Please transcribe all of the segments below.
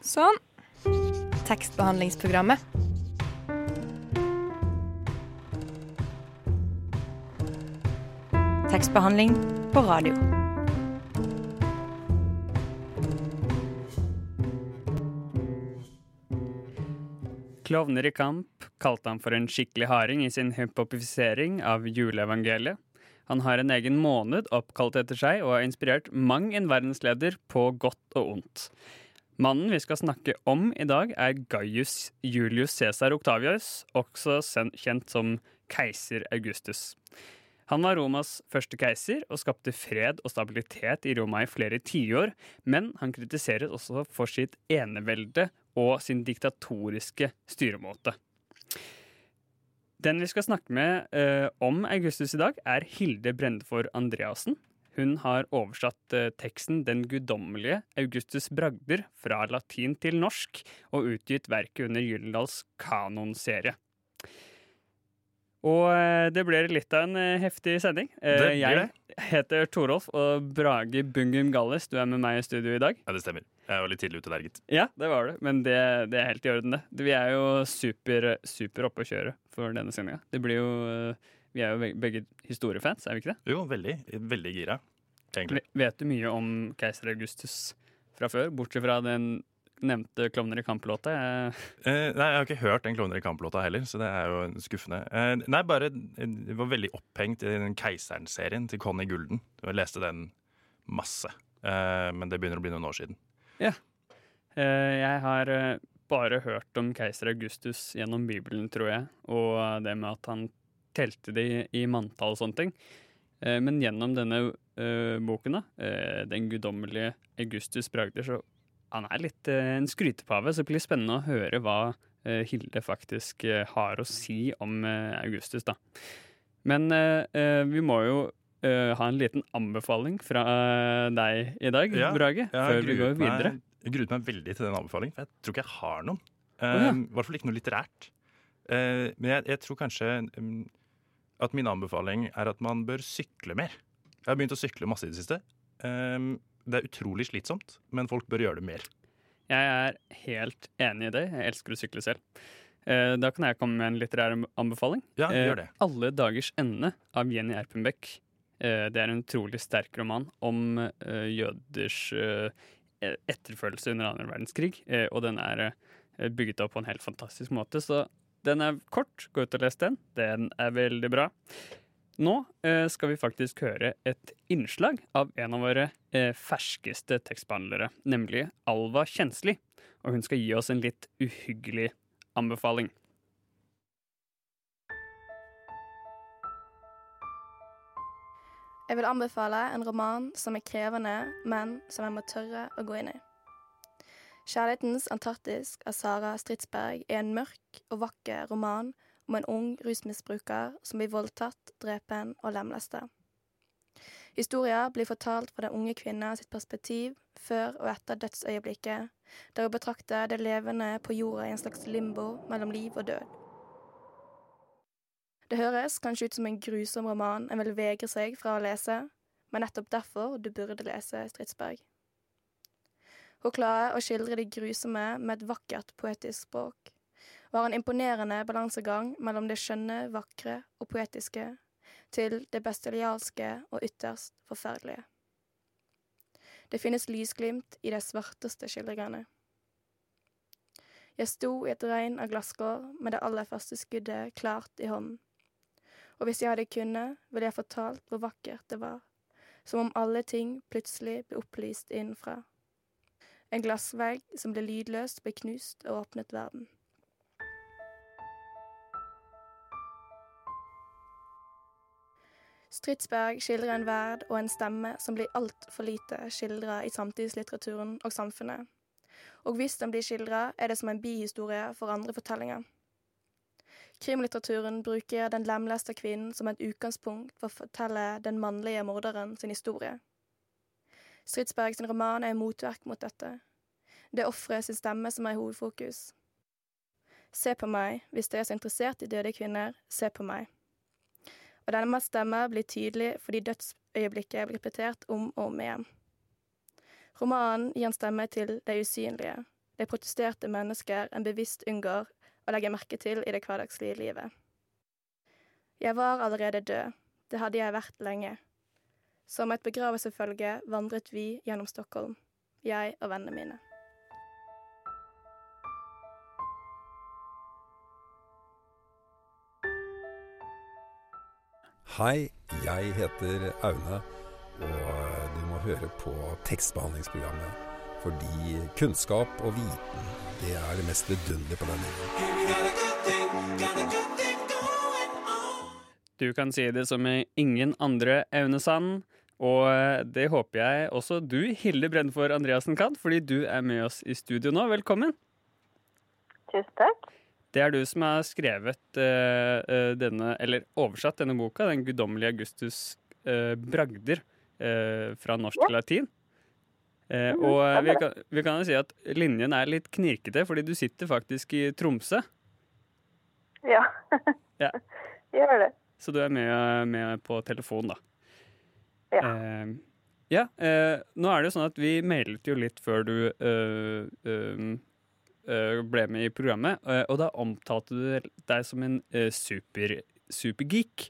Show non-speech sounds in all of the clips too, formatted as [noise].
Sånn. Tekstbehandlingsprogrammet. Tekstbehandling på radio. Klovner i kamp kalte han for en skikkelig harding i sin hypopifisering av juleevangeliet. Han har en egen måned oppkalt etter seg og har inspirert mang en verdensleder på godt og ondt. Mannen vi skal snakke om i dag, er Gaius Julius Cæsar Octavius, også kjent som keiser Augustus. Han var Romas første keiser og skapte fred og stabilitet i Roma i flere tiår, men han kritiseres også for sitt enevelde og sin diktatoriske styremåte. Den vi skal snakke med uh, om Augustus i dag, er Hilde Brendefor Andreassen. Hun har oversatt eh, teksten 'Den guddommelige Augustus bragder' fra latin til norsk, og utgitt verket under Gyldendals kanonserie. Og eh, det blir litt av en eh, heftig sending. Jeg heter Torolf, og Brage Bungum Galles, du er med meg i studio i dag. Ja, det stemmer. Jeg var litt tidlig ute der, gitt. Ja, det var du, men det, det er helt i orden, det. Vi er jo super, super oppe å kjøre for denne sendinga. Det blir jo Vi er jo begge historiefans, er vi ikke det? Jo, veldig. Veldig gira, egentlig. Ve- Vet du mye om keiser Augustus fra før, bortsett fra den nevnte Klovner i kamp-låta? Jeg- Eh, nei, Jeg har ikke hørt den Klovner i kamp-låta heller, så det er jo skuffende. Eh, nei, bare Jeg var veldig opphengt i den Keiseren-serien til Conny Gulden. Jeg leste den masse. Eh, men det begynner å bli noen år siden. Eh, Jeg har eh, bare hørt om keiser Augustus gjennom Bibelen, tror jeg, og det med at han telte de i, i manntall og sånne ting. Eh, Men gjennom denne eh, boken, da, eh, Den guddommelige Augustus Bragder, så han er litt en skrytepave, så det blir spennende å høre hva Hilde faktisk har å si om Augustus, da. Men vi må jo ha en liten anbefaling fra deg i dag, Ja, Brage, ja, før vi går videre. Meg, jeg gruet meg veldig til den anbefalingen, for jeg tror ikke jeg har noen. Eh, oh, ja. Hvert fall ikke noe litterært. Men jeg, jeg tror kanskje mm, at min anbefaling er at man bør sykle mer. Jeg har begynt å sykle masse i det siste. Eh, det er utrolig slitsomt, men folk bør gjøre det mer. Jeg er helt enig i det. Jeg elsker å sykle selv. Eh, Da kan jeg komme med en litterær anbefaling. Ja, Eh, gjør det. 'Alle dagers ende' av Jenny Erpenbeck. Eh, Det er en utrolig sterk roman om eh, jøders eh, etterfølelse under annen verdenskrig, eh, og den er eh, bygget opp på en helt fantastisk måte. Så den er kort. Gå ut og les den. Den er veldig bra. Nå eh, skal vi faktisk høre et innslag av en av våre eh, ferskeste tekstbehandlere, nemlig Alva Kjensli. Og hun skal gi oss en litt uhyggelig anbefaling. Jeg vil anbefale en roman som er krevende, men som jeg må tørre å gå inn i. 'Kjærlighetens Antarktis' av Sara Stridsberg er en mørk og vakker roman om en ung rusmisbruker som blir voldtatt, drepen og lemlesta. Historien blir fortalt fra den unge kvinna sitt perspektiv før og etter dødsøyeblikket, der hun betrakter det levende på jorda i en slags limbo mellom liv og død. Det høres kanskje ut som en grusom roman en vil vegre seg fra å lese, men nettopp derfor du burde lese Stridsberg. Hun klarer å skildre det grusomme med et vakkert poetisk språk, Hun har en imponerende balansegang mellom det skjønne, vakre og poetiske til det bestialske og ytterst forferdelige. Det finnes lysglimt i de svarteste skildringene. Jeg sto i et regn av glasskår med det aller første skuddet klart i hånden. Og hvis jeg hadde kunnet, ville jeg fortalt hvor vakkert det var, som om alle ting plutselig ble opplyst innenfra. En glassvegg som ble lydløst ble knust og åpnet verden. Stridsberg skildrer en verd og en stemme som blir altfor lite skildra i samtidslitteraturen og samfunnet. Og hvis den blir skildra, er det som en bihistorie for andre fortellinger. Krimlitteraturen bruker den lemlesta kvinnen som et utgangspunkt for å fortelle den mannlige morderen sin historie. Stridsberg sin roman er en motverk mot dette. Det er offeret sin stemme som er i hovedfokus. Se på meg, hvis dere er så interessert i døde kvinner, se på meg. Og denne stemme blir tydelig fordi dødsøyeblikket blir repetert om og om igjen. Romanen gir en stemme til det usynlige, de protesterte mennesker en bevisst unngår å legge merke til i det hverdagslige livet. Jeg var allerede død, det hadde jeg vært lenge. Som et begravelsesfølge vandret vi gjennom Stockholm, jeg og vennene mine. Hei, jeg heter Aune, og du må høre på tekstbehandlingsprogrammet. Fordi kunnskap og viten, det er det mest vidunderlige på denne jorden. Du kan si det som ingen andre Aune Sand. Og det håper jeg også du, Hilde Brennfor Andreassen, kan, fordi du er med oss i studio nå. Velkommen. Tusen takk. Det er du som har skrevet uh, denne, eller oversatt denne boka, 'Den guddommelige Augustus' uh, bragder uh, fra norsk til latin. Mm, og vi kan, vi kan jo si at linjen er litt knirkete, fordi du sitter faktisk i Tromsø. Ja. ja. [laughs] Gjør det. Så du er med, med på telefon, da. Ja. ja nå er det jo sånn at vi mailet jo litt før du ble med i programmet, og da omtalte du deg som en super, supergeek.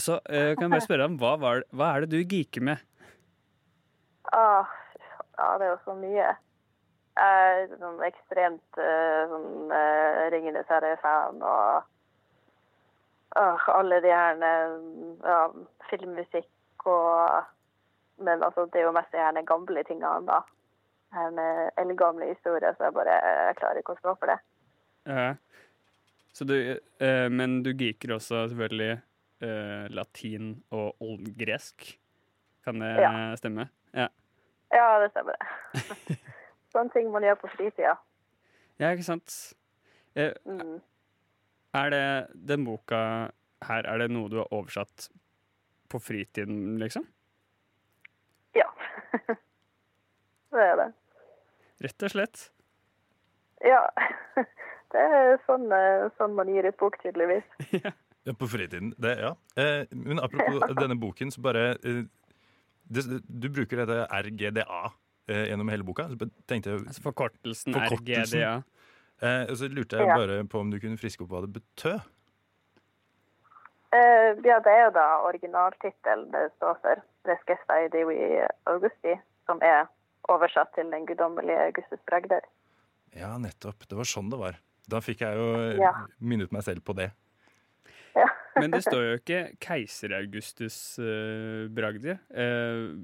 Så kan jeg bare spørre deg om hva, var, hva er det du geeker med? Ah, ja, det er jo så mye. Jeg er sånn ekstremt sånn, Ringenes herre-fan og uh, alle de her ja, filmmusikk og Men altså, det er jo mest de gamle tingene, da her eldgamle historier, så jeg bare jeg klarer ikke å stå for det. Ja. Du, eh, men du geeker også selvfølgelig eh, latin og oldgresk. Kan det ja. stemme? Ja. ja, det stemmer det. [laughs] Sånne ting man gjør på fritida. Ja, ikke sant. Eh, mm. Er det den boka her, er det noe du har oversatt på fritiden, liksom? Ja. [laughs] det er det. Rett og slett. Ja. [laughs] Det er sånn, eh, sånn man gir ut bok, tydeligvis. [laughs] ja. På fritiden. Det, ja. Eh, men apropos [laughs] ja. denne boken, så bare eh, det, Du bruker dette RGDA gjennom hele boka. Så tenkte jeg, altså forkortelsen, forkortelsen. RGDA. Eh, og så lurte jeg bare på om du kunne friske opp hva det betød. Uh, ja, det er jo da originaltittelen det står for. Resquesta i Divi Augusti, som er oversatt til Den guddommelige Augustus bragder. Ja, nettopp. Det var sånn det var. Da fikk jeg jo ja. minnet meg selv på det. Ja. [laughs] Men det står jo ikke keiser Augustus uh, bragder. Uh,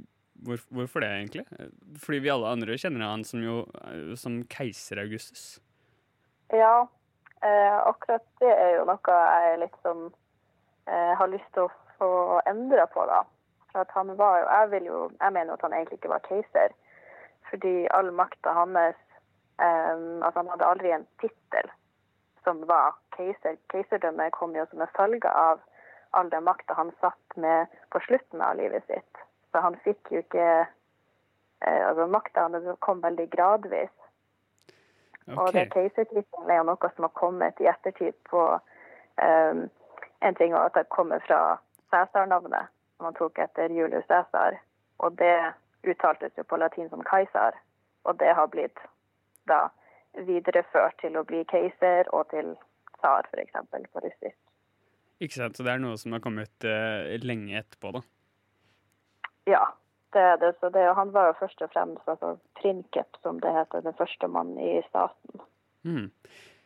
hvor, hvorfor det, egentlig? Fordi vi alle andre kjenner han som, jo, som keiser Augustus. Ja, uh, akkurat det er jo noe jeg liksom har lyst til å få endra på, da. For at han var jo Jeg vil jo, jeg mener at han egentlig ikke var keiser fordi all makta hans um, Altså, han hadde aldri en tittel som var keiser. Keiserdømmet kom jo som en følge av all den makta han satt med på slutten av livet sitt. Så han fikk jo ikke uh, Altså, makta hans kom veldig gradvis. Okay. Og det keisertittelen er jo noe som har kommet i ettertid på um, En ting at det kommer fra Cæsar-navnet, som han tok etter Julius Cæsar. Og det uttaltes jo på latin som keiser, og det har blitt da videreført til å bli keiser og til tsar, f.eks. på russisk. Ikke sant, Så det er noe som har kommet uh, lenge etterpå, da? Ja, det er det. Så det, han var jo først og fremst altså, prinkep, som det heter, den første mannen i staten. Mm.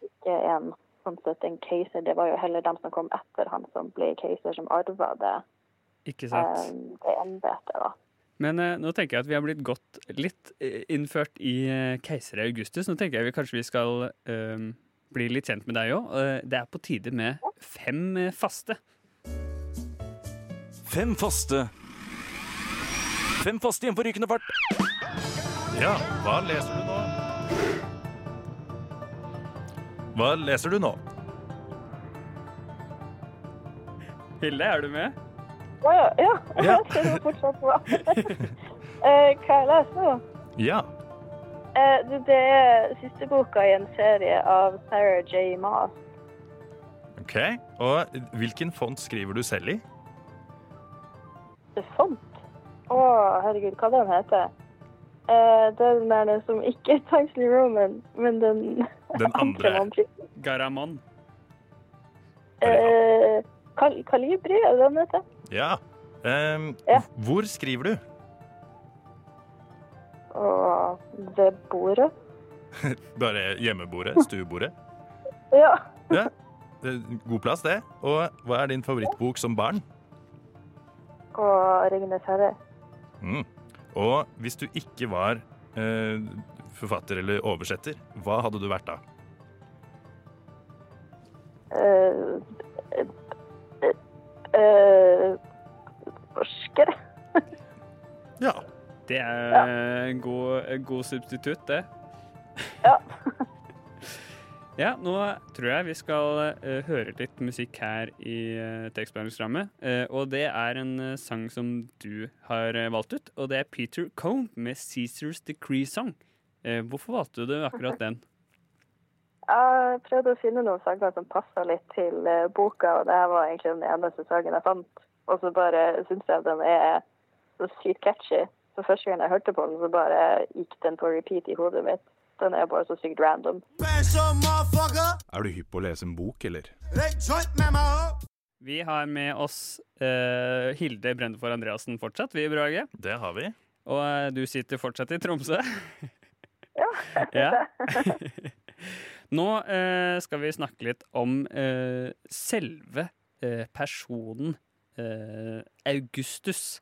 Ikke en sånn sett en keiser. Det var jo heller dem som kom etter han som ble keiser, som arva det, Ikke sant? Um, det embetet. da. Men eh, nå tenker jeg at vi har blitt godt litt eh, innført i eh, keiser Augustus. Nå tenker jeg vi kanskje vi skal eh, bli litt kjent med deg òg. det er på tide med fem eh, faste. Fem faste. Fem faste igjen på rykende fart. Ja, hva leser du nå? Hva leser du nå? Hilde, er du med? Å ja. ja. ja. Jeg ser fortsatt på. [laughs] Eh, hva jeg leser nå? Ja. Eh, det er siste boka i en serie av Sarah J. Maas. OK. Og hvilken font skriver du selv i? Font? Å, herregud, hva den heter Eh, det er den der som ikke er Times New Roman, men den, Den [laughs] andre. manuskripten. Garamon. Eh, Kal Kalibri, er det den heter? Ja. Um, Ja. Hvor skriver du? Og ved bordet. [laughs] Bare hjemmebordet? [laughs] Stuebordet? Ja. Ja. God plass, det. Og hva er din favorittbok som barn? Og Ringenes herre. Mm. Og hvis du ikke var eh, forfatter eller oversetter, hva hadde du vært da? Eh, eh, forsker. [laughs] Ja. Det er en god, en god substitutt, det. [laughs] Ja. [laughs] Ja, nå tror jeg vi skal uh, høre litt musikk her i uh, tekstbehandlingsprogrammet. Uh, og det er en uh, sang som du har valgt ut, og det er Peter Combe med 'Caesars Decree Song'. Eh, hvorfor valgte du akkurat den? Jeg prøvde å finne noen sanger som passa litt til eh, boka, og det her var egentlig den eneste sangen jeg fant. Og så bare syns jeg den er så sykt catchy. Så første gang jeg hørte på den, så bare gikk den på repeat i hodet mitt. Den er bare så sykt random. Er du hypp på å lese en bok, eller? Vi har med oss uh, Hilde Brendefor Andreassen fortsatt, vi i Brage. Det har vi. Og uh, du sitter fortsatt i Tromsø. Ja. [laughs] Ja. [laughs] [laughs] Nå eh, skal vi snakke litt om eh, selve eh, personen eh, Augustus.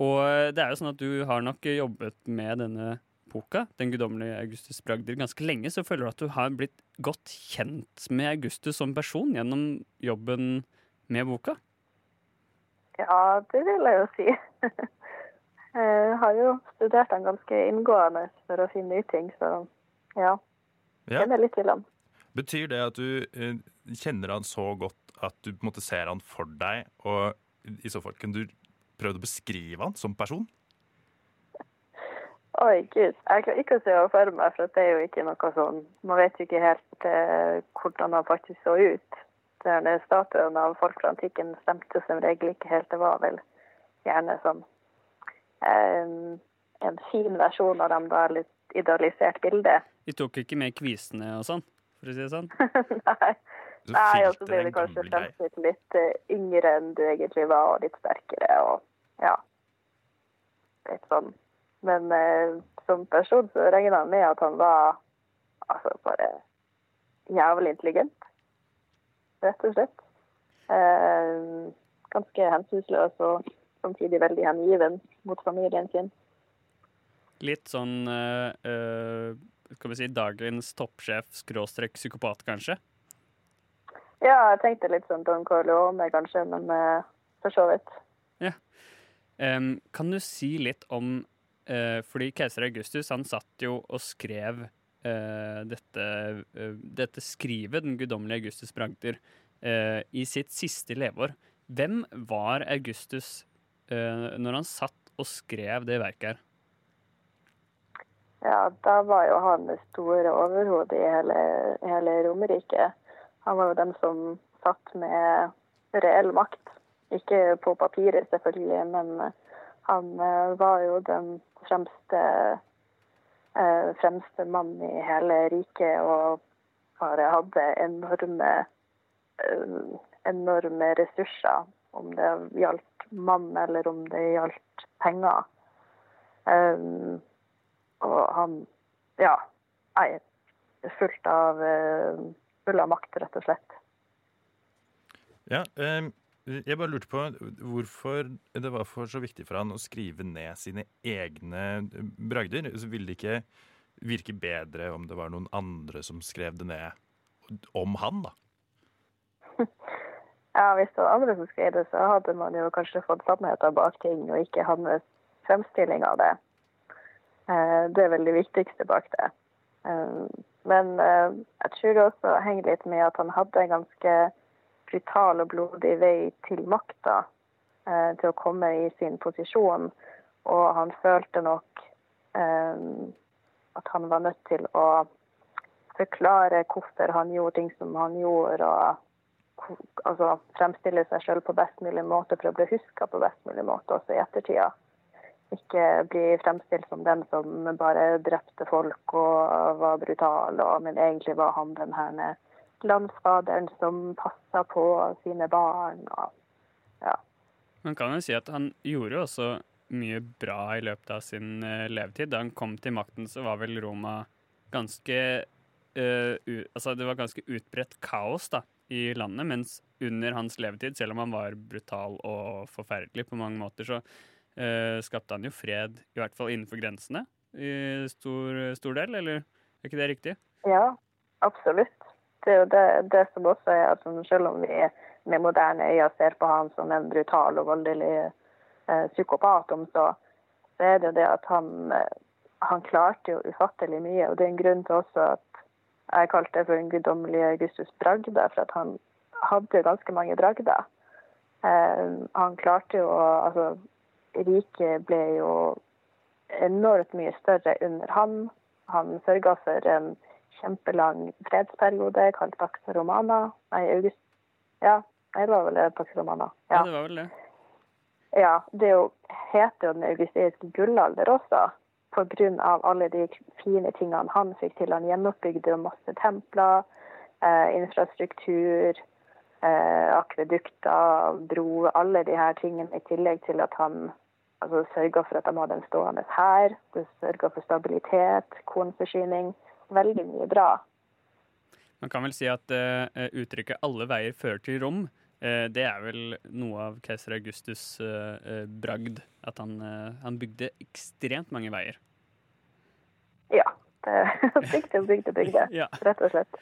Og eh, det er jo sånn at du har nok jobbet med denne boka, Den guddommelige Augustus Bragder, ganske lenge. Så føler du at du har blitt godt kjent med Augustus som person gjennom jobben med boka? ja, det vil jeg jo si. [laughs] Jeg har jo studert den ganske inngående for å finne ut ting, så ja. Ja. Kjenner litt til om. Betyr det at du eh, kjenner han så godt at du på en måte ser han for deg, og i så fall kunne du prøvd å beskrive han som person? Oi, gud. Jeg klarer ikke å se det for meg, for det er jo ikke noe sånn Man vet jo ikke helt eh, hvordan han faktisk så ut. Denne statuen av folk fra antikken stemte som regel ikke helt. Det var vel gjerne sånn eh, en fin versjon av dem, da, litt idealisert bilde. Vi tok ikke med kvisene og sånn, for å si det sånn. [laughs] Nei. Så Nei, og så blir du kanskje fremstilt litt eh, yngre enn du egentlig var, og litt sterkere, og ja. Litt sånn. Men eh, som person så regna han med at han var altså bare jævlig intelligent, rett og slett. Eh, ganske hensynsløs og samtidig veldig hengiven mot familien sin. Litt sånn uh, Skal vi si dagens toppsjef skråstrek psykopat, kanskje? Ja, jeg tenkte litt sånn Don Corleone kanskje, men uh, for så vidt. Em, kan du si litt om uh, Fordi keiser Augustus han satt jo og skrev uh, dette, dette skrivet, Den guddommelige Augustus bragder, i sitt siste leveår. Hvem var Augustus når han satt og skrev det verket her? Ja, da var jo han det store overhodet i hele, hele Romerike. Han var jo den som satt med reell makt. Ikke på papiret, selvfølgelig, men han eh, var jo den fremste, eh, fremste mann i hele riket og bare hadde enorme, eh, enorme ressurser. Om det gjaldt mann eller om det gjaldt penger. Um, og han ja, er fullt av, eh, full av makt, rett og slett. Ja, eh, jeg bare lurte på hvorfor det var for så viktig for han å skrive ned sine egne bragder. Så ville det ikke virke bedre om det var noen andre som skrev det ned om han, da? [laughs] Ja, Hvis det var andre som skrev det, så hadde man jo kanskje fått sannheten bak ting, og ikke hans fremstilling av det. Eh, Det er vel det viktigste bak det. Eh, Men eh, jeg tror det også henger litt med at han hadde en ganske brutal og blodig vei til makta, til å komme i sin posisjon. Og han følte nok at han var nødt til å forklare hvorfor han gjorde ting som han gjorde, og altså, fremstille seg selv på best mulig måte for å bli huska på best mulig måte også i ettertida. Ikke bli fremstilt som den som bare drepte folk og var brutal, og, men egentlig var han den her landsfaderen som passa på sine barn. Og, ja. Man kan jo si at han gjorde også mye bra i løpet av sin uh, levetid. Da han kom til makten, så var vel Roma ganske uh, Altså, det var ganske utbredt kaos da, i landet, mens under hans levetid, selv om han var brutal og forferdelig på mange måter, så skapte han jo fred, i hvert fall innenfor grensene, i stor, stor del, eller er ikke det riktig? Ja, absolutt. Det er jo det, det som også er at selv om vi med moderne øyne ser på han som en brutal og voldelig eh, psykopat, om så, så er det det at han, eh, han klarte jo ufattelig mye. Og det er en grunn til også at jeg kalte det for den guddommelige Augustus Bragda, for at han hadde ganske mange bragder. Eh, han klarte jo å Altså, riket ble jo enormt mye større under han. Han sørga for en kjempelang fredsperiode kalt Pax Romana. Nei, August Ja, det var vel Pax Romana. Ja. ja, det var vel det. Ja, det jo, heter jo den augustiske gullalder også, av alle de fine tingene han fikk til. Han gjenoppbygde masse templer, eh, infrastruktur, eh, akvedukter, bro, alle de her tingene, i tillegg til at han altså, sørga for at de hadde en stående hær, sørga for stabilitet, kornforsyning veldig mye bra. Man kan vel si at uh, uttrykket 'alle veier fører til Rom' uh, det er vel noe av keiser Augustus' uh, bragd. At han, han, bygde ekstremt mange veier. Ja. Det bygde og bygde og bygde, ja. rett og slett.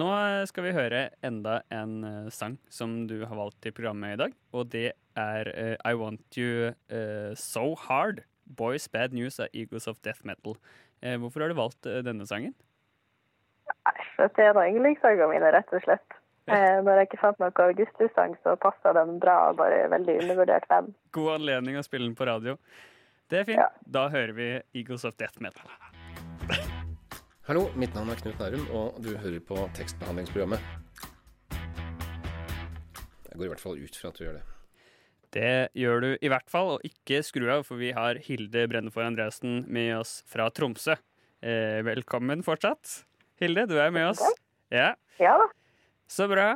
Nå skal vi høre enda en sang som du har valgt til programmet i dag. Og det er I Want You So Hard. Boys Bad News av Eagles of Death Metal. Hvorfor har du valgt denne sangen? Nei, det er yndlingssangene mine, rett og slett. Eh, når jeg ikke fant noen Augustus-sang, så passa den bra. Bare veldig undervurdert venn. God anledning å spille den på radio. Det er fint. Ja. Da hører vi Eagles of Death Metal. Hallo, mitt navn er Knut Nærum, og du hører på tekstbehandlingsprogrammet. Jeg går i hvert fall ut fra at du gjør det. Det gjør du i hvert fall, og ikke skru av, for vi har Hilde Brennefor Andreassen med oss fra Tromsø. Eh, velkommen fortsatt. Hilde, du er med oss. Ja. ja. Så bra.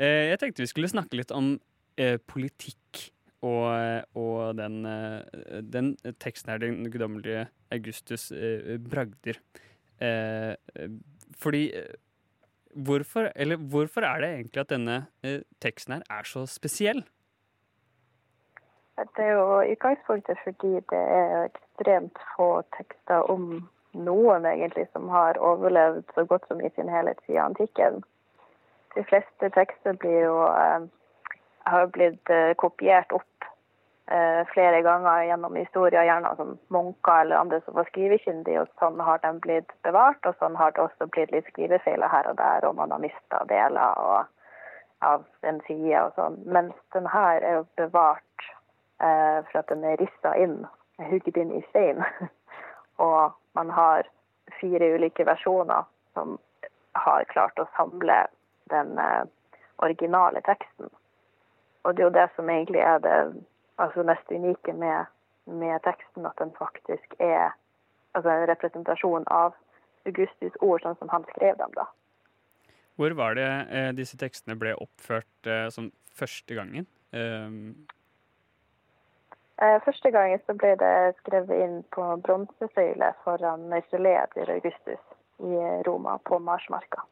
Eh, jeg tenkte vi skulle snakke litt om eh, politikk og, og den, den, teksten her, den guddommelige Augustus bragder. fordi hvorfor, eller hvorfor er det egentlig at denne teksten her er så spesiell? Det er jo utgangspunktet fordi det er ekstremt få tekster om noen egentlig som har overlevd så godt som i sin helhet siden antikken. De fleste tekster blir jo eh, har blitt eh, kopiert opp eh, flere ganger gjennom historien, gjerne som munker eller andre som var skrivekyndige, og sånn har de blitt bevart. Og sånn har det også blitt litt skrivefeiler her og der, og man har mista deler av en side og sånn. Mens den her er jo bevart for at den er rissa inn, hugget inn i stein. [laughs] Og man har fire ulike versjoner som har klart å samle den eh, originale teksten. Og det er jo det som egentlig er det altså mest unike med, med, teksten, at den faktisk er altså en representasjon av Augustus ord sånn som han skrev dem. da. Hvor var det eh, disse tekstene ble oppført eh, som første gangen? Um Eh, første gangen så ble det skrevet inn på bronsesøyle foran mausoleet til Augustus i Roma, på Marsmarka.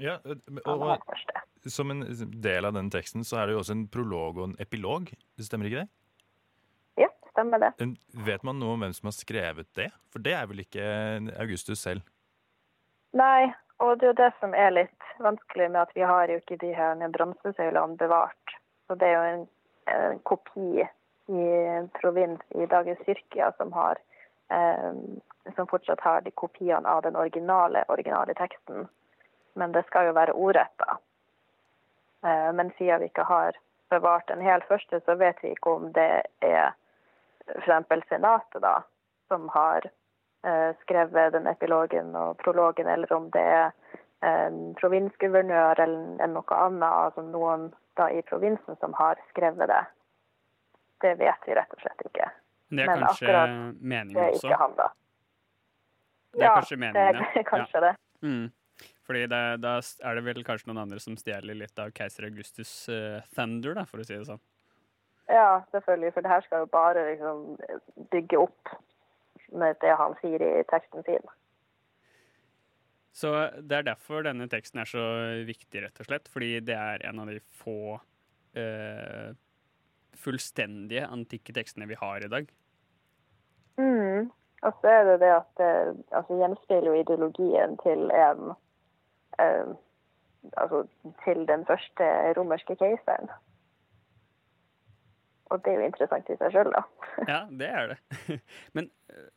Ja, og, og Som en del av den teksten så er det jo også en prolog og en epilog. Stemmer ikke det? Ja, stemmer det. Vet man noe om hvem som har skrevet det? For det er vel ikke Augustus selv? Nei, og det er jo det som er litt vanskelig med at vi har jo ikke de her bronsesøylene bevart så det er jo en, en kopi i provins i dagens Tyrkia som, har, eh, som fortsatt har de kopiene av den originale, originale teksten. Men det skal jo være ordretta. Eh, men siden vi ikke har bevart den helt første, så vet vi ikke om det er f.eks. Senatet da, som har eh, skrevet den epilogen og prologen, eller om det er en provinsguvernør eller noe annet, altså noen da i provinsen som har skrevet det. det vet vi rett og slett ikke. Men Det er Men kanskje også? Det er ikke han, da. Det er kanskje meningen, det er ja. [laughs] kanskje det. Mm. Fordi det, da er det vel kanskje noen andre som stjeler litt av keiser Augustus uh, thunder, da, for å si det sånn. Ja, selvfølgelig. For det her skal jo bare liksom bygge opp med det han sier i teksten sin. Så det er derfor denne teksten er så viktig, rett og slett. Fordi det er en av de få eh, fullstendige antikke tekstene vi har i dag. Mm. Og så er det det at det altså, gjenspeiler jo ideologien til en eh, Altså til den første romerske keiseren. Og det er jo interessant i seg sjøl, da. [laughs] Ja, det er det. [laughs] Men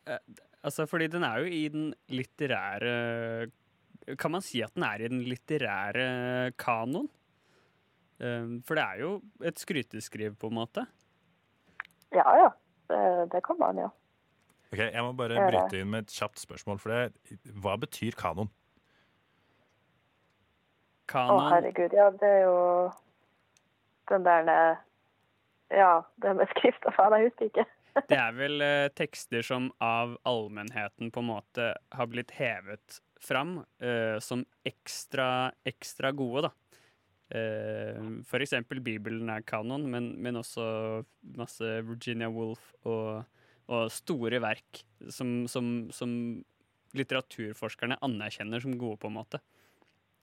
eh, altså, fordi den er jo i den litterære Kan man si at den er i den litterære kanon? Eh, For det er jo et skryteskriv, på en måte. Ja ja, det, det kan man jo. Ok, Jeg må bare bryte inn med et kjapt spørsmål. for det, Hva betyr kanon? Å, herregud. Ja, det er jo den der eh, Ja, det med skrift og faen, jeg husker ikke. Det er vel eh, tekster som av allmennheten på en måte har blitt hevet fram uh, som ekstra, ekstra gode, da. Uh, for eksempel Bibelen er kanon, men, men også masse Virginia Woolf og, og store verk som, som, som litteraturforskerne anerkjenner som gode, på en måte.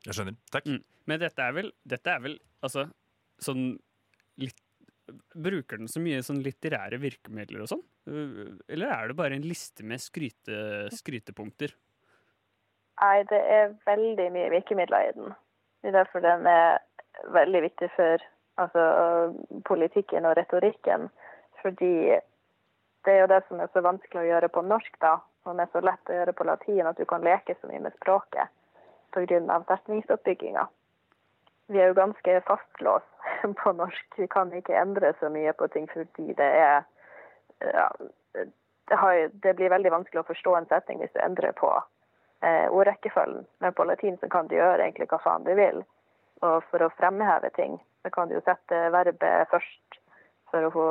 Jeg skjønner. Takk. Mm. Men dette er vel, dette er vel altså sånn litt Bruker den så mye sånn litterære virkemidler og sånn? Uh, Eller er det bare en liste med skryte, skrytepunkter? Nei, det er veldig mye virkemidler i den. Det er derfor den er veldig viktig for altså, politikken og retorikken. Fordi det er jo det som er så vanskelig å gjøre på norsk, da. Som er så lett å gjøre på latin, at du kan leke så mye med språket pga. setningsoppbygginga. Vi er jo ganske fastlåst [laughs] på norsk. Vi kan ikke endre så mye på ting fordi det er ja, det, har, det blir veldig vanskelig å forstå en setning hvis du endrer på eh, ordrekkefølgen. Men på latin så kan du gjøre egentlig hva faen du vil. Og for å fremheve ting, så kan du jo sette verbet først for å, få,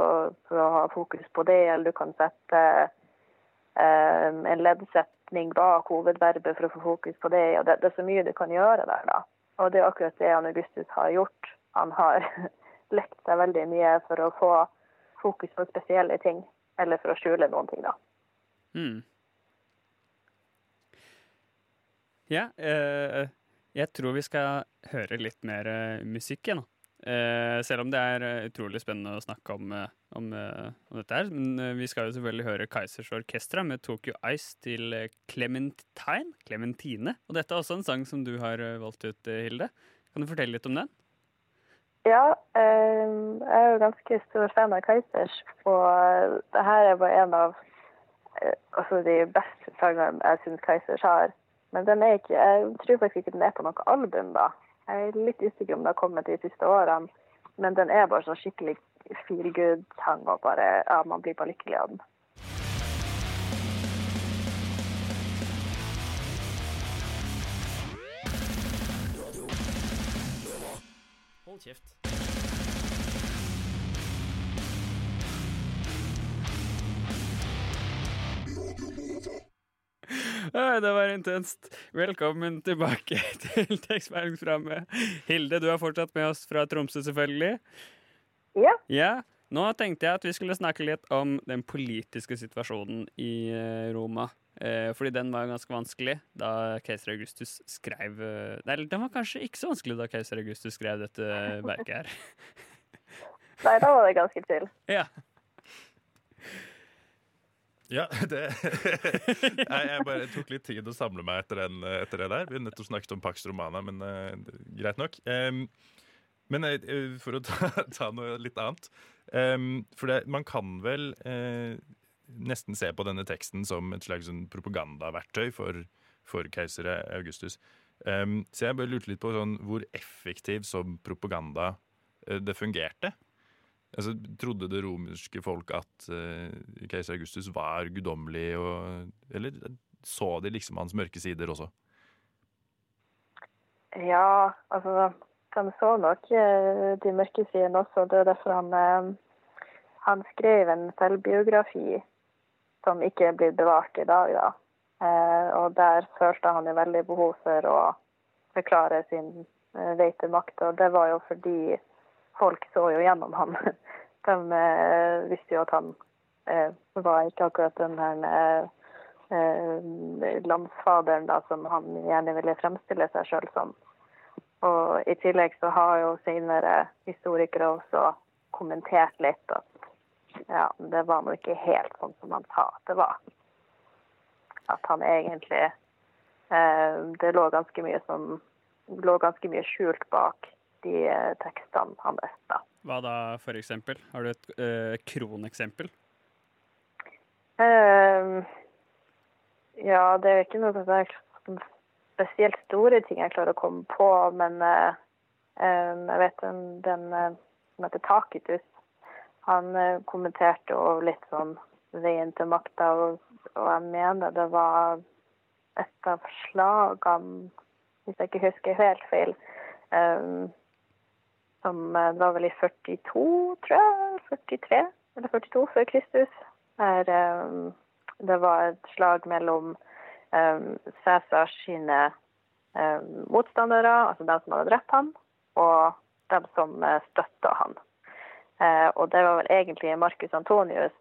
for å ha fokus på det, eller du kan sette eh, en leddsetning bak hovedverbet for å få fokus på det. og det, det er så mye du kan gjøre der, da. Og det er akkurat det han Augustus har gjort. Han har [laughs] lekt seg veldig mye for å få fokus på spesielle ting, eller for å skjule noen ting, da. Mm. Ja, eh, jeg tror vi skal høre litt mer eh, musikk igjen. Eh, selv om det er eh, utrolig spennende å snakke om, eh, om, om dette her. Men vi skal jo selvfølgelig høre Kaizers Orkestra med Tokyo Ice til Clementine. Clementine. Og dette er også en sang som du har valgt ut, Hilde. Kan du fortelle litt om den? Ja, jeg er jo ganske stor fan av Kaizers, og det her er bare en av altså de beste sangene jeg syns Kaizers har. Men den er ikke, jeg tror faktisk ikke den er på noe album, da. Jeg er litt usikker om det har kommet de siste årene, men den er bare sånn skikkelig feel good-sang, og bare, ja, man blir bare lykkelig av den. Hold kjeft. Det var intenst. Velkommen tilbake [laughs] til tekstmeldingsprogrammet. Hilde, du er fortsatt med oss fra Tromsø, selvfølgelig. Ja. Ja, Nå tenkte jeg at vi skulle snakke litt om den politiske situasjonen i eh, Roma. Eh, fordi den var ganske vanskelig da keiser Augustus skrev eh, Nei, den var kanskje ikke så vanskelig da keiser Augustus skrev dette [laughs] verket her. Nei, da var det ganske chill. ja. Ja, det [laughs] Nei, jeg bare tok litt tid å samle meg etter, den, etter det der. Vi har nettopp snakket om Pax Romana, men uh, greit nok. Um, men uh, for å ta, [laughs] ta noe litt annet um, For det, man kan vel uh, nesten se på denne teksten som et slags sånn propagandaverktøy for, for keiser Augustus. Um, så jeg bare lurte litt på sånn, hvor effektiv som propaganda det fungerte. Altså, trodde det romerske folk at uh, keiser Augustus var guddommelig, eller så de liksom hans mørke sider også? Ja, altså De så nok uh, de mørke sidene også. Det er derfor han, uh, han skrev en selvbiografi som ikke er blitt bevart i dag, da. Og der følte han jo veldig behov for å forklare sin vei til makt, og det var jo fordi folk så jo gjennom han. [laughs] De eh, visste jo at han eh, var ikke akkurat den her eh, landsfaderen da, som han gjerne ville fremstille seg sjøl som. Og i tillegg så har jo senere historikere også kommentert litt at ja, det var nå ikke helt sånn som han sa at det var. At han egentlig eh, Det lå ganske mye som lå ganske mye skjult bak de eh, tekstene han leste. Hva da, for eksempel? Har du et eh, kroneksempel? Eh, ja, det er ikke noe sånn spesielt store ting jeg klarer å komme på, men uh, um, jeg vet den, den uh, som heter Takitus, han kommenterte jo litt sånn veien til makta, og, og jeg mener det var et av slagene, hvis jeg ikke husker helt feil, um, som eh, det var vel i 42, tror jeg, 43 eller 42 før Kristus, der um, det var et slag mellom um, Cæsars sine um, motstandere, altså de som hadde drept ham, og de som uh, støtta ham. Uh, og det var vel egentlig Marcus Antonius,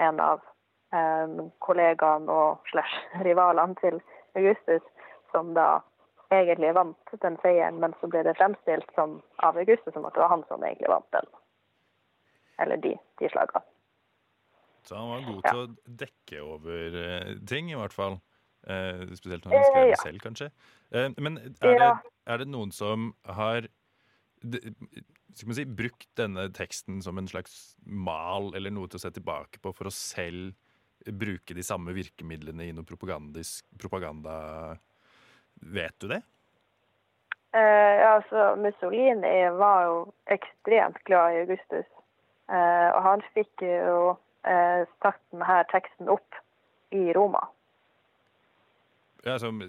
en av um, kollegaene og slash rivalene til Augustus, som da egentlig vant den seieren, men så ble det fremstilt som av Augustus som at det var han som egentlig vant den. Eller de, de slagene. Så han var god til å dekke over uh, ting, i hvert fall. Eh, spesielt når han skrev det ja. selv, kanskje. Eh, men er det, er det noen som har skal man si, brukt denne teksten som en slags mal eller noe til å se tilbake på for å selv bruke de samme virkemidlene i noe propagandisk propaganda? Vet du det? Eh, ja, altså, Mussolini var jo ekstremt glad i Augustus. Eh, og han fikk jo eh, satt denne teksten opp i Roma. Ja, som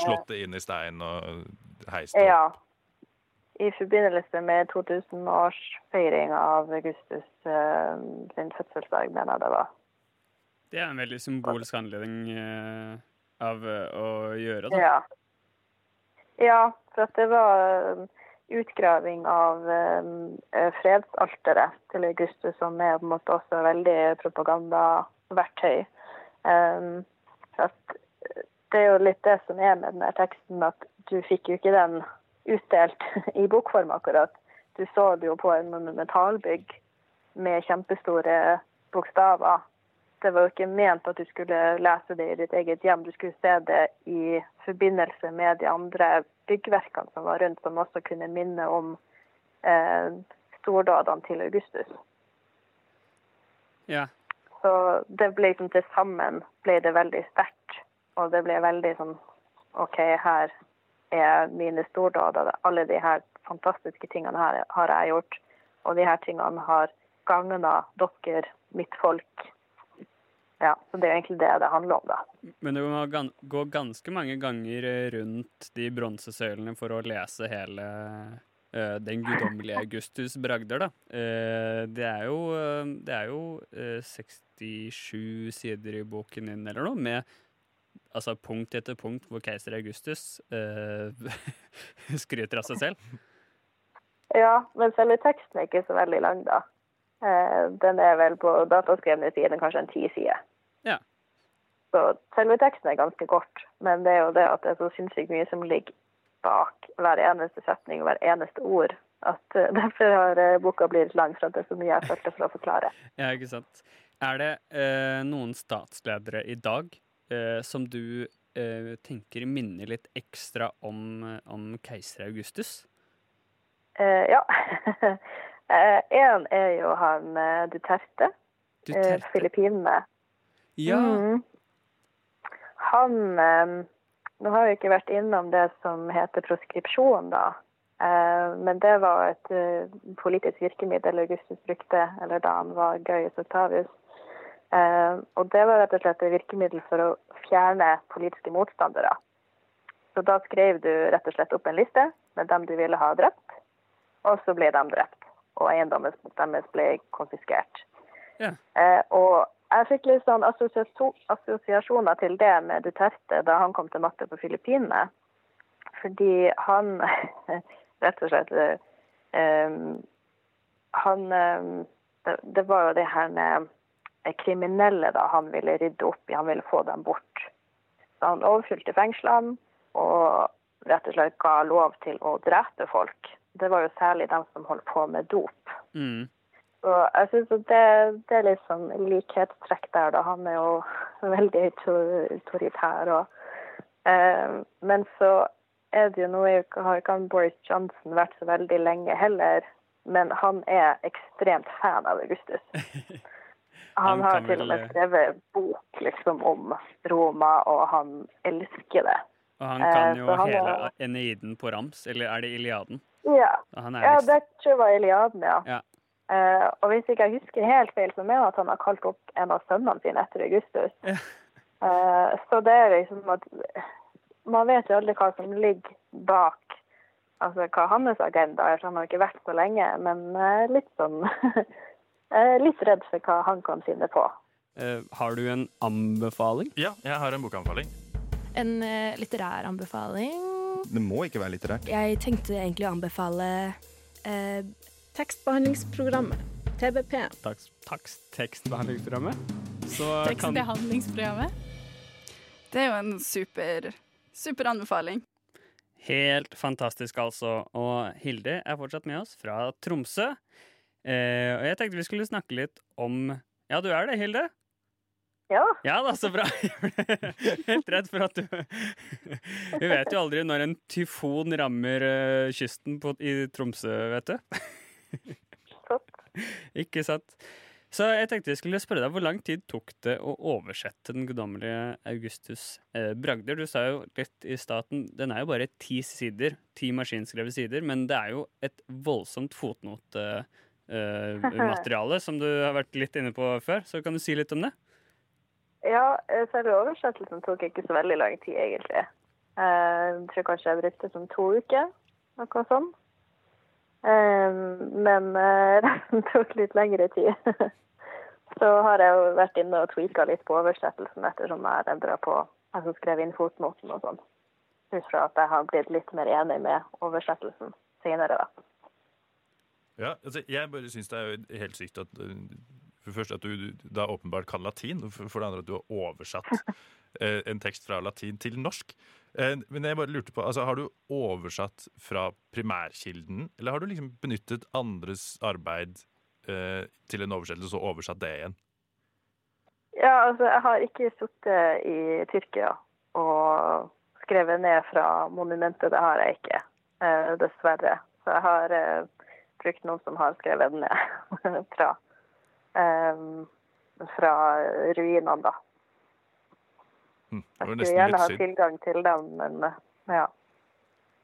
Slått det inn i stein og heist opp? Ja. I forbindelse med 2000-årsfeiring av Augustus eh, sin fødselsdag, mener jeg det var. Det er en veldig symbolsk anledning eh, av eh, å gjøre, da. Ja. Ja, for det var um, utgraving av um, eh, fredsalteret til Augustus, som er på en måte også veldig propagandaverktøy. Um, eh, det er jo litt det som er med denne teksten, at du fikk jo ikke den utdelt [laughs] i bokform akkurat. Du så det jo på en monumentalbygg med kjempestore bokstaver. Det var jo ikke ment at du skulle lese det i ditt eget hjem. Du skulle se det i forbindelse med de andre byggverkene som var rundt, som også kunne minne om eh, stordådene til Augustus. Ja. Så det ble liksom til sammen ble det veldig sterkt. Og det ble veldig sånn OK, her er mine stordåder. Alle de her fantastiske tingene her har jeg gjort. Og de her tingene har gagna dere, mitt folk. Ja, så det er jo egentlig det det handler om, da. Men du må gan gå ganske mange ganger eh, rundt de bronsesøylene for å lese hele uh, Den guddommelige Augustus' bragder, da. Uh, det er jo, det er jo uh, 67 sider i boken din eller noe, med altså punkt etter punkt hvor keiser Augustus [laughs] skryter av seg selv. Ja, men selve teksten er ikke så veldig lang, da. Eh, Den er vel på dataskrevne sider kanskje en ti sider. Ja. Så selve teksten er ganske kort, men det er jo det at det er så sinnssykt mye som ligger bak hver eneste setning og hver eneste ord. At eh, [laughs] Derfor har eh, boka blitt lang, for at det er så mye jeg følte for å forklare. [laughs] Ja, ikke sant. Er det eh, noen statsledere i dag eh, som du eh, tenker minner litt ekstra om, om keiser Augustus? Eh, ja. [laughs] Én er jo han eh, Duterte. Duterte? Eh, Filippinene. Ja. Mm. Han eh, Nå har vi ikke vært innom det som heter proskripsjon, da. Eh, men det var et eh, politisk virkemiddel Augustus brukte, eller da han var Gaius Octavius. Eh, og det var rett og slett et virkemiddel for å fjerne politiske motstandere. Så da skrev du rett og slett opp en liste med dem du ville ha drept, og så ble de drept. Og eiendommen deres ble konfiskert. Ja. Eh, og jeg fikk litt sånn assosiasjoner til det med Duterte da han kom til makta på Filippinene. Fordi han [laughs] rett og slett eh, Han det, det var jo det her med eh, kriminelle da han ville rydde opp i. Han ville få dem bort. Så han overfylte fengslene og rett og slett ga lov til å drepe folk. Det var jo særlig dem som holdt på med dop. Mm. Og jeg synes at det, det er litt sånn likhetstrekk der, da. Han er jo veldig autoritær. Og, eh, men så er det jo nå har ikke han Boris Johnson vært så veldig lenge heller. Men han er ekstremt fan av Augustus. [laughs] Han Han har til og med skrevet bok liksom om Roma, og han elsker det. Og han kan Eh, jo han hele er- Eneiden på rams, eller er det Iliaden? Ja, Han er ja det tror jeg var Iliaden, ja. Ja. Eh, og hvis ikke jeg husker helt feil, så mener jeg at han har kalt opp en av sønnene sine etter Augustus. Ja. Eh, så det er liksom at man vet jo aldri hva som ligger bak altså hva hans agenda er. så Han har ikke vært så lenge, men eh, litt sånn [laughs] eh, Litt redd for hva han kan finne på. Eh, Har du en anbefaling? Ja, jeg har en bokanbefaling. En eh, litterær anbefaling. Det må ikke være litterært. Jeg tenkte egentlig å anbefale eh, Tekstbehandlingsprogrammet. TBP. Takst, takst, tekstbehandlingsprogrammet. Så kan Tekstbehandlingsprogrammet. Det er jo en super, super anbefaling. Helt fantastisk, altså. Og Hilde er fortsatt med oss fra Tromsø. Eh, og jeg tenkte vi skulle snakke litt om Ja, du er det, Hilde? Ja. Ja da, så bra. Jeg [laughs] ble Helt redd for at du [laughs] Vi vet jo aldri når en tyfon rammer eh, kysten på, i Tromsø, vet du. [laughs] Ikke sant? Så jeg tenkte jeg skulle spørre deg, hvor lang tid tok det å oversette den guddommelige Augustus eh, bragder? Du sa jo litt i staten, den er jo bare ti sider, ti maskinskrevne sider, men det er jo et voldsomt fotnotemateriale, eh, som du har vært litt inne på før. Så kan du si litt om det? Ja, eh, selve oversettelsen tok ikke så veldig lang tid, egentlig. Eh, Jeg tror kanskje jeg brukte som to uker, noe sånt. Eh, Men [laughs] resten tok litt lengre tid. [laughs] Så har jeg jo vært inne og tweaka litt på oversettelsen ettersom jeg endra på altså skrev inn fotnoten og sånn. Ut fra at jeg har blitt litt mer enig med oversettelsen senere, da. Ja, altså, jeg bare syns det er helt sykt at For det første at du da åpenbart kan latin, for det andre at du har oversatt [laughs] eh, en tekst fra latin til norsk. Eh, men jeg bare lurte på, altså Har du oversatt fra primærkilden, eller har du liksom benyttet andres arbeid eh, til en oversettelse og oversatt det igjen? Ja, altså, jeg har ikke sittet i Tyrkia og skrevet ned fra monumentet. Det har jeg ikke, eh, dessverre. Så jeg har eh, brukt noen som har skrevet ned [laughs] fra, eh, fra ruinene, da. Hm, det Jeg skulle gjerne ha tilgang til dem, men eh, ja.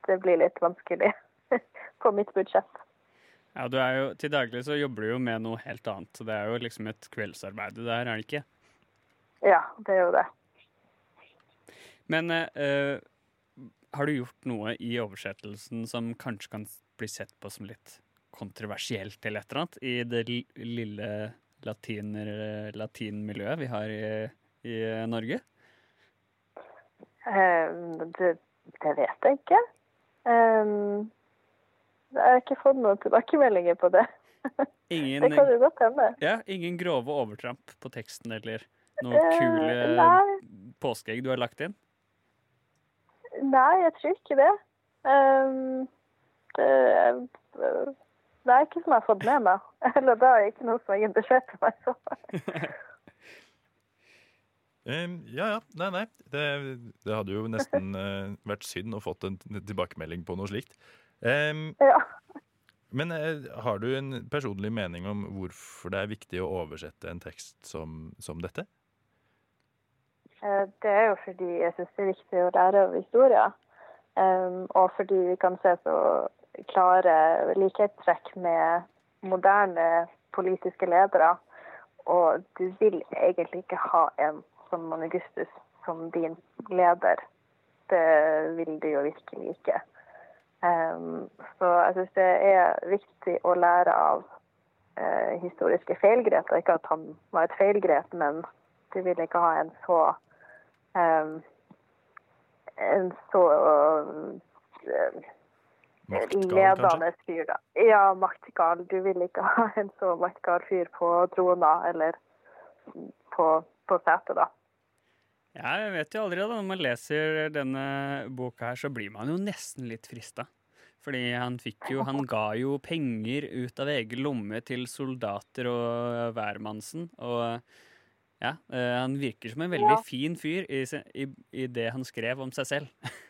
Det blir litt vanskelig [laughs] på mitt budsjett. Ja, du er jo, Til daglig så jobber du jo med noe helt annet, så det er jo liksom et kveldsarbeid det der, er det ikke? Ja, det er jo det. Men eh, eh, har du gjort noe i oversettelsen som kanskje kan bli sett på som litt kontroversielt eller et eller annet i det li- lille latiner, latinmiljøet vi har i, i Norge? Um, det, det vet jeg ikke. Um, jeg har ikke fått noen tilbakemeldinger på det. [laughs] Ingen, Det kan jo godt hende. ja, ingen grove overtramp på teksten eller noen Eh, kule nei. påskeegg du har lagt inn? Nei, jeg tror ikke det. Um, det, det er ikke som jeg har fått med meg. [laughs] Eller det er ikke noe som har gitt beskjed til meg. Så. [laughs] Eh, ja, ja. Nei, nei. Det, det hadde jo nesten uh, [laughs] vært synd å fått en tilbakemelding på noe slikt. Um, Ja. Men uh, har du en personlig mening om hvorfor det er viktig å oversette en tekst som, som dette? Eh, Det er jo fordi jeg syns det er viktig å lære av historien. Um, og fordi vi kan se så klare likhetstrekk med moderne politiske ledere. Og du vil egentlig ikke ha en som Augustus som din leder. Det vil du jo virkelig ikke. Um, så jeg syns det er viktig å lære av uh, historiske feilgrep. Ikke at han var et feilgrep, men du vil ikke ha en så um, en så eh, ledende fyr, da. Ja, maktgal. Du vil ikke ha en så maktgal fyr på trona eller på, på setet, da. Ja, jeg vet jo aldri, da. Når man leser denne boka her, så blir man jo nesten litt frista. Fordi han fikk jo Han ga jo penger ut av egen lomme til soldater og hvermannsen. Og ja, eh, han virker som en veldig Ja. fin fyr i, i, i det han skrev om seg selv. [laughs]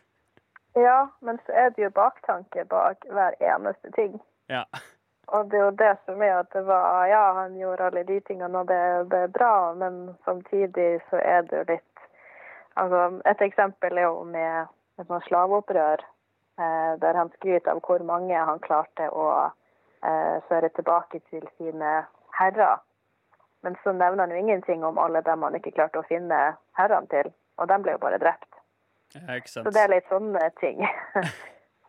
Ja, men så er det jo baktanke bak hver eneste ting. Ja. Og det er jo det som er at det var Ja, han gjorde alle de tingene, og det, er bra, men samtidig så er det jo litt Altså, et eksempel er jo med et sånt slaveopprør, eh, der han skryter av hvor mange han klarte å eh, føre tilbake til sine herrer. Men så nevner han jo ingenting om alle dem han ikke klarte å finne herrene til, og de ble jo bare drept. Ja, ikke sant? Så det er litt sånne ting.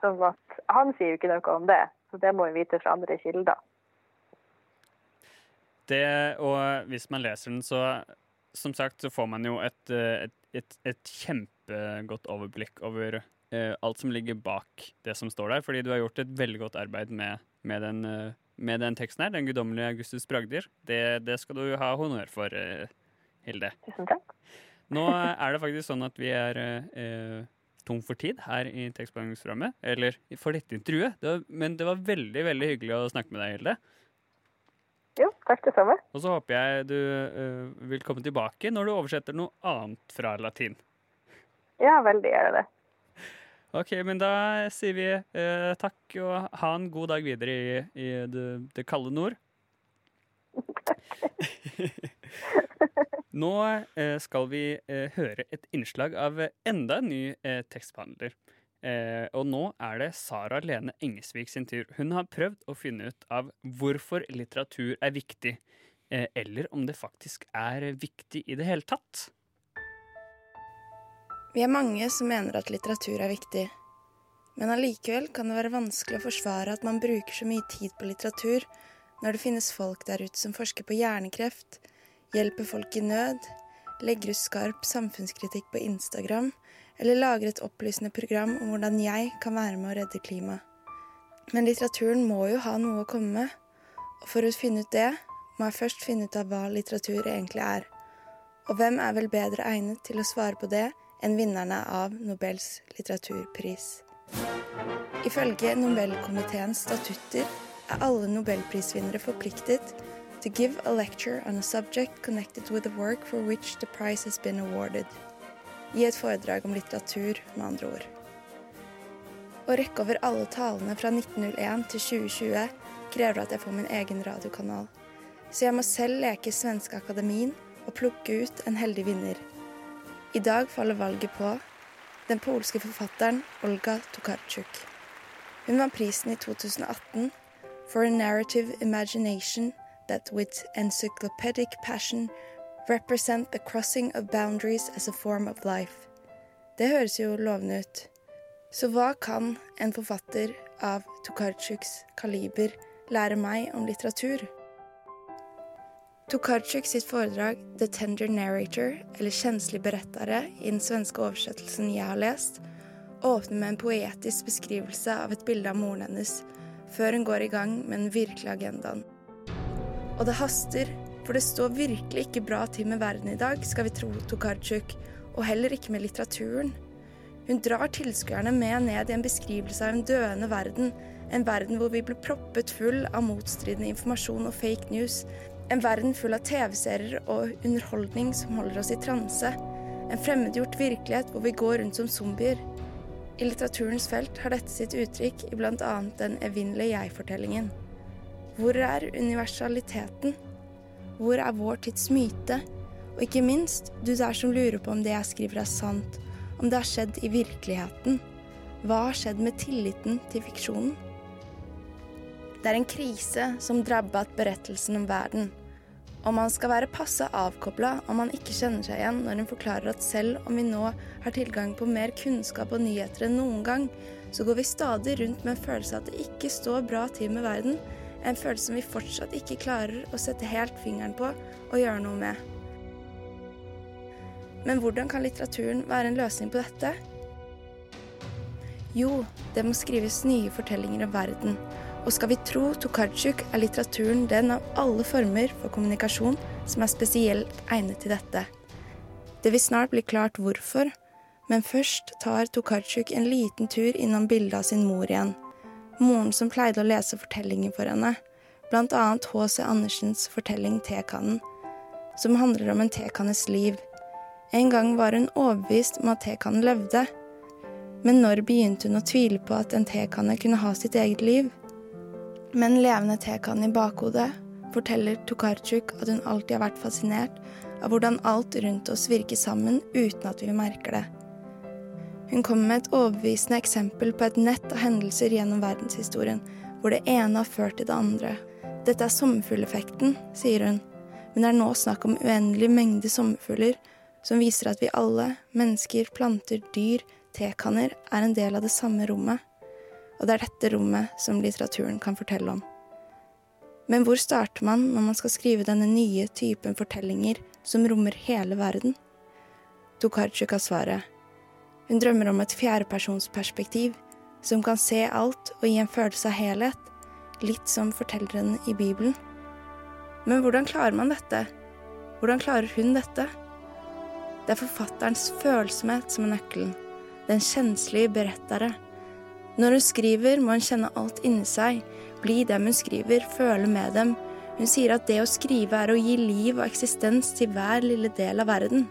Som [laughs] at han sier jo ikke noe om det, så det må vi vite fra andre kilder. Det, og hvis man leser den, så som sagt, så får man jo et, eh, et, et, et kjempegodt overblikk over uh, alt som ligger bak det som står der. Fordi du har gjort et veldig godt arbeid med, med, den, uh, med den teksten her, 'Den guddommelige Augustus Bragder'. Det, det skal du ha honnør for, Hilde. Tusen takk. Nå er det faktisk sånn at vi er eh, tom for tid her i tekstbehandlingsprogrammet. Eller for dette intervjuet. Det var, men det var veldig, veldig hyggelig å snakke med deg, Hilde. Jo, takk det samme. Og så håper jeg du eh, vil komme tilbake når du oversetter noe annet fra latin. Ja, veldig gjerne det. Ok, men da sier vi eh, takk og ha en god dag videre i, i det, det kalde nord. [laughs] [laughs] Nå eh, skal vi eh, høre et innslag av enda en ny eh, tekstbehandler. Eh, og nå er det Sara Lene Engesvik sin tur. Hun har prøvd å finne ut av hvorfor litteratur er viktig, eller om det faktisk er viktig i det hele tatt. Vi er mange som mener at litteratur er viktig. Men allikevel kan det være vanskelig å forsvare at man bruker så mye tid på litteratur når det finnes folk der ute som forsker på hjernekreft, hjelper folk i nød, legger ut skarp samfunnskritikk på Instagram eller lager et opplysende program om hvordan jeg kan være med å redde klimaet. Men litteraturen må jo ha noe å komme med, og for å finne ut det må jeg først finne ut av hva litteratur egentlig er. Og hvem er vel bedre egnet til å svare på det enn vinnerne av Nobels litteraturpris? Ifølge Nobelkomiteens statutter er alle nobelprisvinnere forpliktet to give a lecture on a subject connected with the work for which the prize has been awarded. Gi et foredrag om litteratur, med andre ord. Å rekke over alle talene fra 1901 til 2020 krever at jeg får min egen radiokanal. Så jeg må selv leke Svenske Akademien og plukke ut en heldig vinner. I dag faller valget på den polske forfatteren Olga Tokarczuk. Hun vant prisen i 2018 for a narrative imagination that with encyclopedic passion represent the crossing of boundaries as a form of life. Det høres jo lovende ut. Så hva kan en forfatter av Tokarczuks kaliber lære meg om litteratur? Tokarczuk sitt foredrag The Tender Narrator, eller Kjenslig berettere, i den svenske oversettelsen jeg har lest, åpner med en poetisk beskrivelse av et bilde av moren hennes, før hun går i gang med den virkelige agendaen. Og det haster, for det står virkelig ikke bra til med verden i dag, skal vi tro Tokarczuk, og heller ikke med litteraturen. Hun drar tilskuerne med ned i en beskrivelse av en døende verden, en verden hvor vi blir proppet full av motstridende informasjon og fake news, en verden full av TV-serier og underholdning som holder oss i transe, en fremmedgjort virkelighet hvor vi går rundt som zombier. I litteraturens felt har dette sitt uttrykk i bl.a. den evinnelige jeg-fortellingen. Hvor er universaliteten? Hvor er vår tids myte? Og ikke minst, du der som lurer på om det jeg skriver er sant, om det har skjedd i virkeligheten. Hva har skjedd med tilliten til fiksjonen? Det er en krise som drabbet berettelsen om verden. Og man skal være passe avkobla om man ikke kjenner seg igjen når hun forklarer at selv om vi nå har tilgang på mer kunnskap og nyheter enn noen gang, så går vi stadig rundt med en følelse av at det ikke står bra til med verden, En følelse som vi fortsatt ikke klarer å sette helt fingeren på og gjøre noe med. Men hvordan kan litteraturen være en løsning på dette? Jo, det må skrives nye fortellinger om verden. Og skal vi tro Tokarczuk, er litteraturen den av alle former for kommunikasjon som er spesielt egnet til dette. Det vil snart bli klart hvorfor, men først tar Tokarczuk en liten tur innom bildet av sin mor igjen. Moren som pleide å lese fortellinger for henne, bl.a. H.C. Andersens fortelling Tekannen, som handler om en tekannes liv. En gang var hun overbevist om at tekannen levde, men når begynte hun å tvile på at en tekanne kunne ha sitt eget liv? Med en levende tekanne i bakhodet forteller Tokarczuk at hun alltid har vært fascinert av hvordan alt rundt oss virker sammen uten at vi merker det. Hun kommer med et overbevisende eksempel på et nett av hendelser gjennom verdenshistorien, hvor det ene har ført til det andre. Dette er sommerfugleffekten, sier hun, men det er nå snakk om uendelig mengde sommerfugler, som viser at vi alle, mennesker, planter, dyr, tekanner, er en del av det samme rommet. Og det er dette rommet som litteraturen kan fortelle om. Men hvor starter man når man skal skrive denne nye typen fortellinger som rommer hele verden? Tokarczuk har svaret. Hun drømmer om et fjerdepersonsperspektiv som kan se alt og gi en følelse av helhet, litt som fortelleren i Bibelen. Men hvordan klarer man dette? Hvordan klarer hun dette? Det er forfatterens følsomhet som er nøkkelen, den kjenslige berettere. Når hun skriver, må hun kjenne alt inni seg, bli dem hun skriver, føle med dem. Hun sier at det å skrive er å gi liv og eksistens til hver lille del av verden.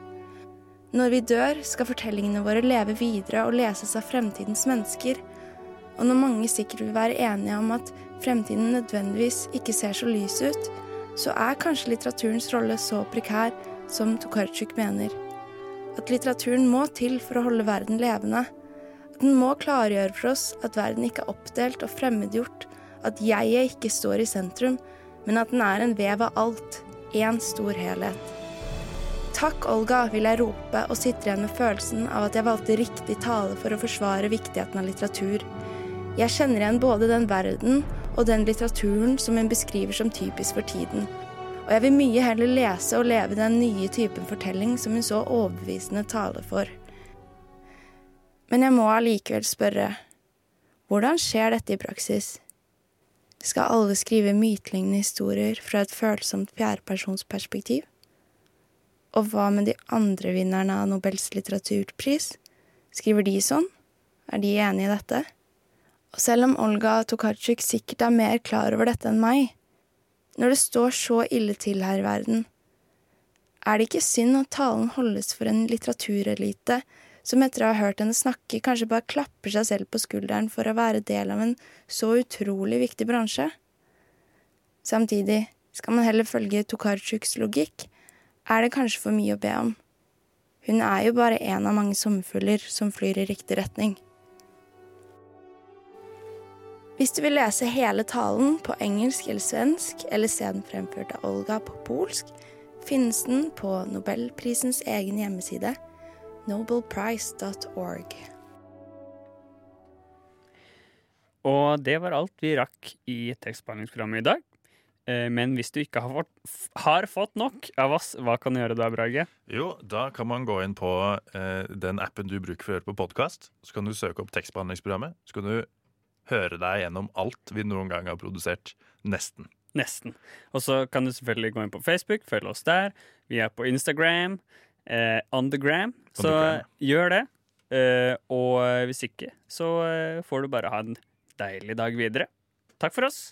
Når vi dør, skal fortellingene våre leve videre og leses av fremtidens mennesker. Og når mange sikkert vil være enige om at fremtiden nødvendigvis ikke ser så lys ut, så er kanskje litteraturens rolle så prekær som Tokarczuk mener. At litteraturen må til for å holde verden levende. At den må klargjøre for oss at verden ikke er oppdelt og fremmedgjort, at jeget ikke står i sentrum, men at den er en vev av alt, én stor helhet. Takk, Olga, vil jeg rope og sitter igjen med følelsen av at jeg valgte riktig tale for å forsvare viktigheten av litteratur. Jeg kjenner igjen både den verden og den litteraturen som hun beskriver som typisk for tiden. Og jeg vil mye heller lese og leve den nye typen fortelling som hun så overbevisende taler for. Men jeg må allikevel spørre, hvordan skjer dette i praksis? Skal alle skrive mytelignende historier fra et følsomt fjerdepersonsperspektiv? Og hva med de andre vinnerne av Nobels litteraturpris? Skriver de sånn? Er de enige i dette? Og selv om Olga Tokarczuk sikkert er mer klar over dette enn meg, når det står så ille til her i verden, er det ikke synd at talen holdes for en litteraturelite som etter å ha hørt henne snakke, kanskje bare klapper seg selv på skulderen for å være del av en så utrolig viktig bransje? Samtidig skal man heller følge Tokarczuks logikk er det kanskje for mye å be om. Hun er jo bare en av mange sommerfugler som flyr i riktig retning. Hvis du vil lese hele talen på engelsk eller svensk, eller se den fremført av Olga på polsk, finnes den på Nobelprisens egen hjemmeside, nobelprice.org. Og det var alt vi rakk i tekstbehandlingsprogrammet i dag. Eh, men hvis du ikke har fått, har fått, nok av oss, hva kan du gjøre da, Brage? Jo, da kan man gå inn på eh, den appen du bruker for å høre på podkast. Så kan du søke opp tekstbehandlingsprogrammet. Så kan du høre deg gjennom alt vi noen gang har produsert. Nesten. Nesten. Og så kan du selvfølgelig gå inn på Facebook, følge oss der. Vi er på Instagram, eh, on the gram. Så on gjør det. Eh, og hvis ikke, så eh, får du bare ha en deilig dag videre. Takk for oss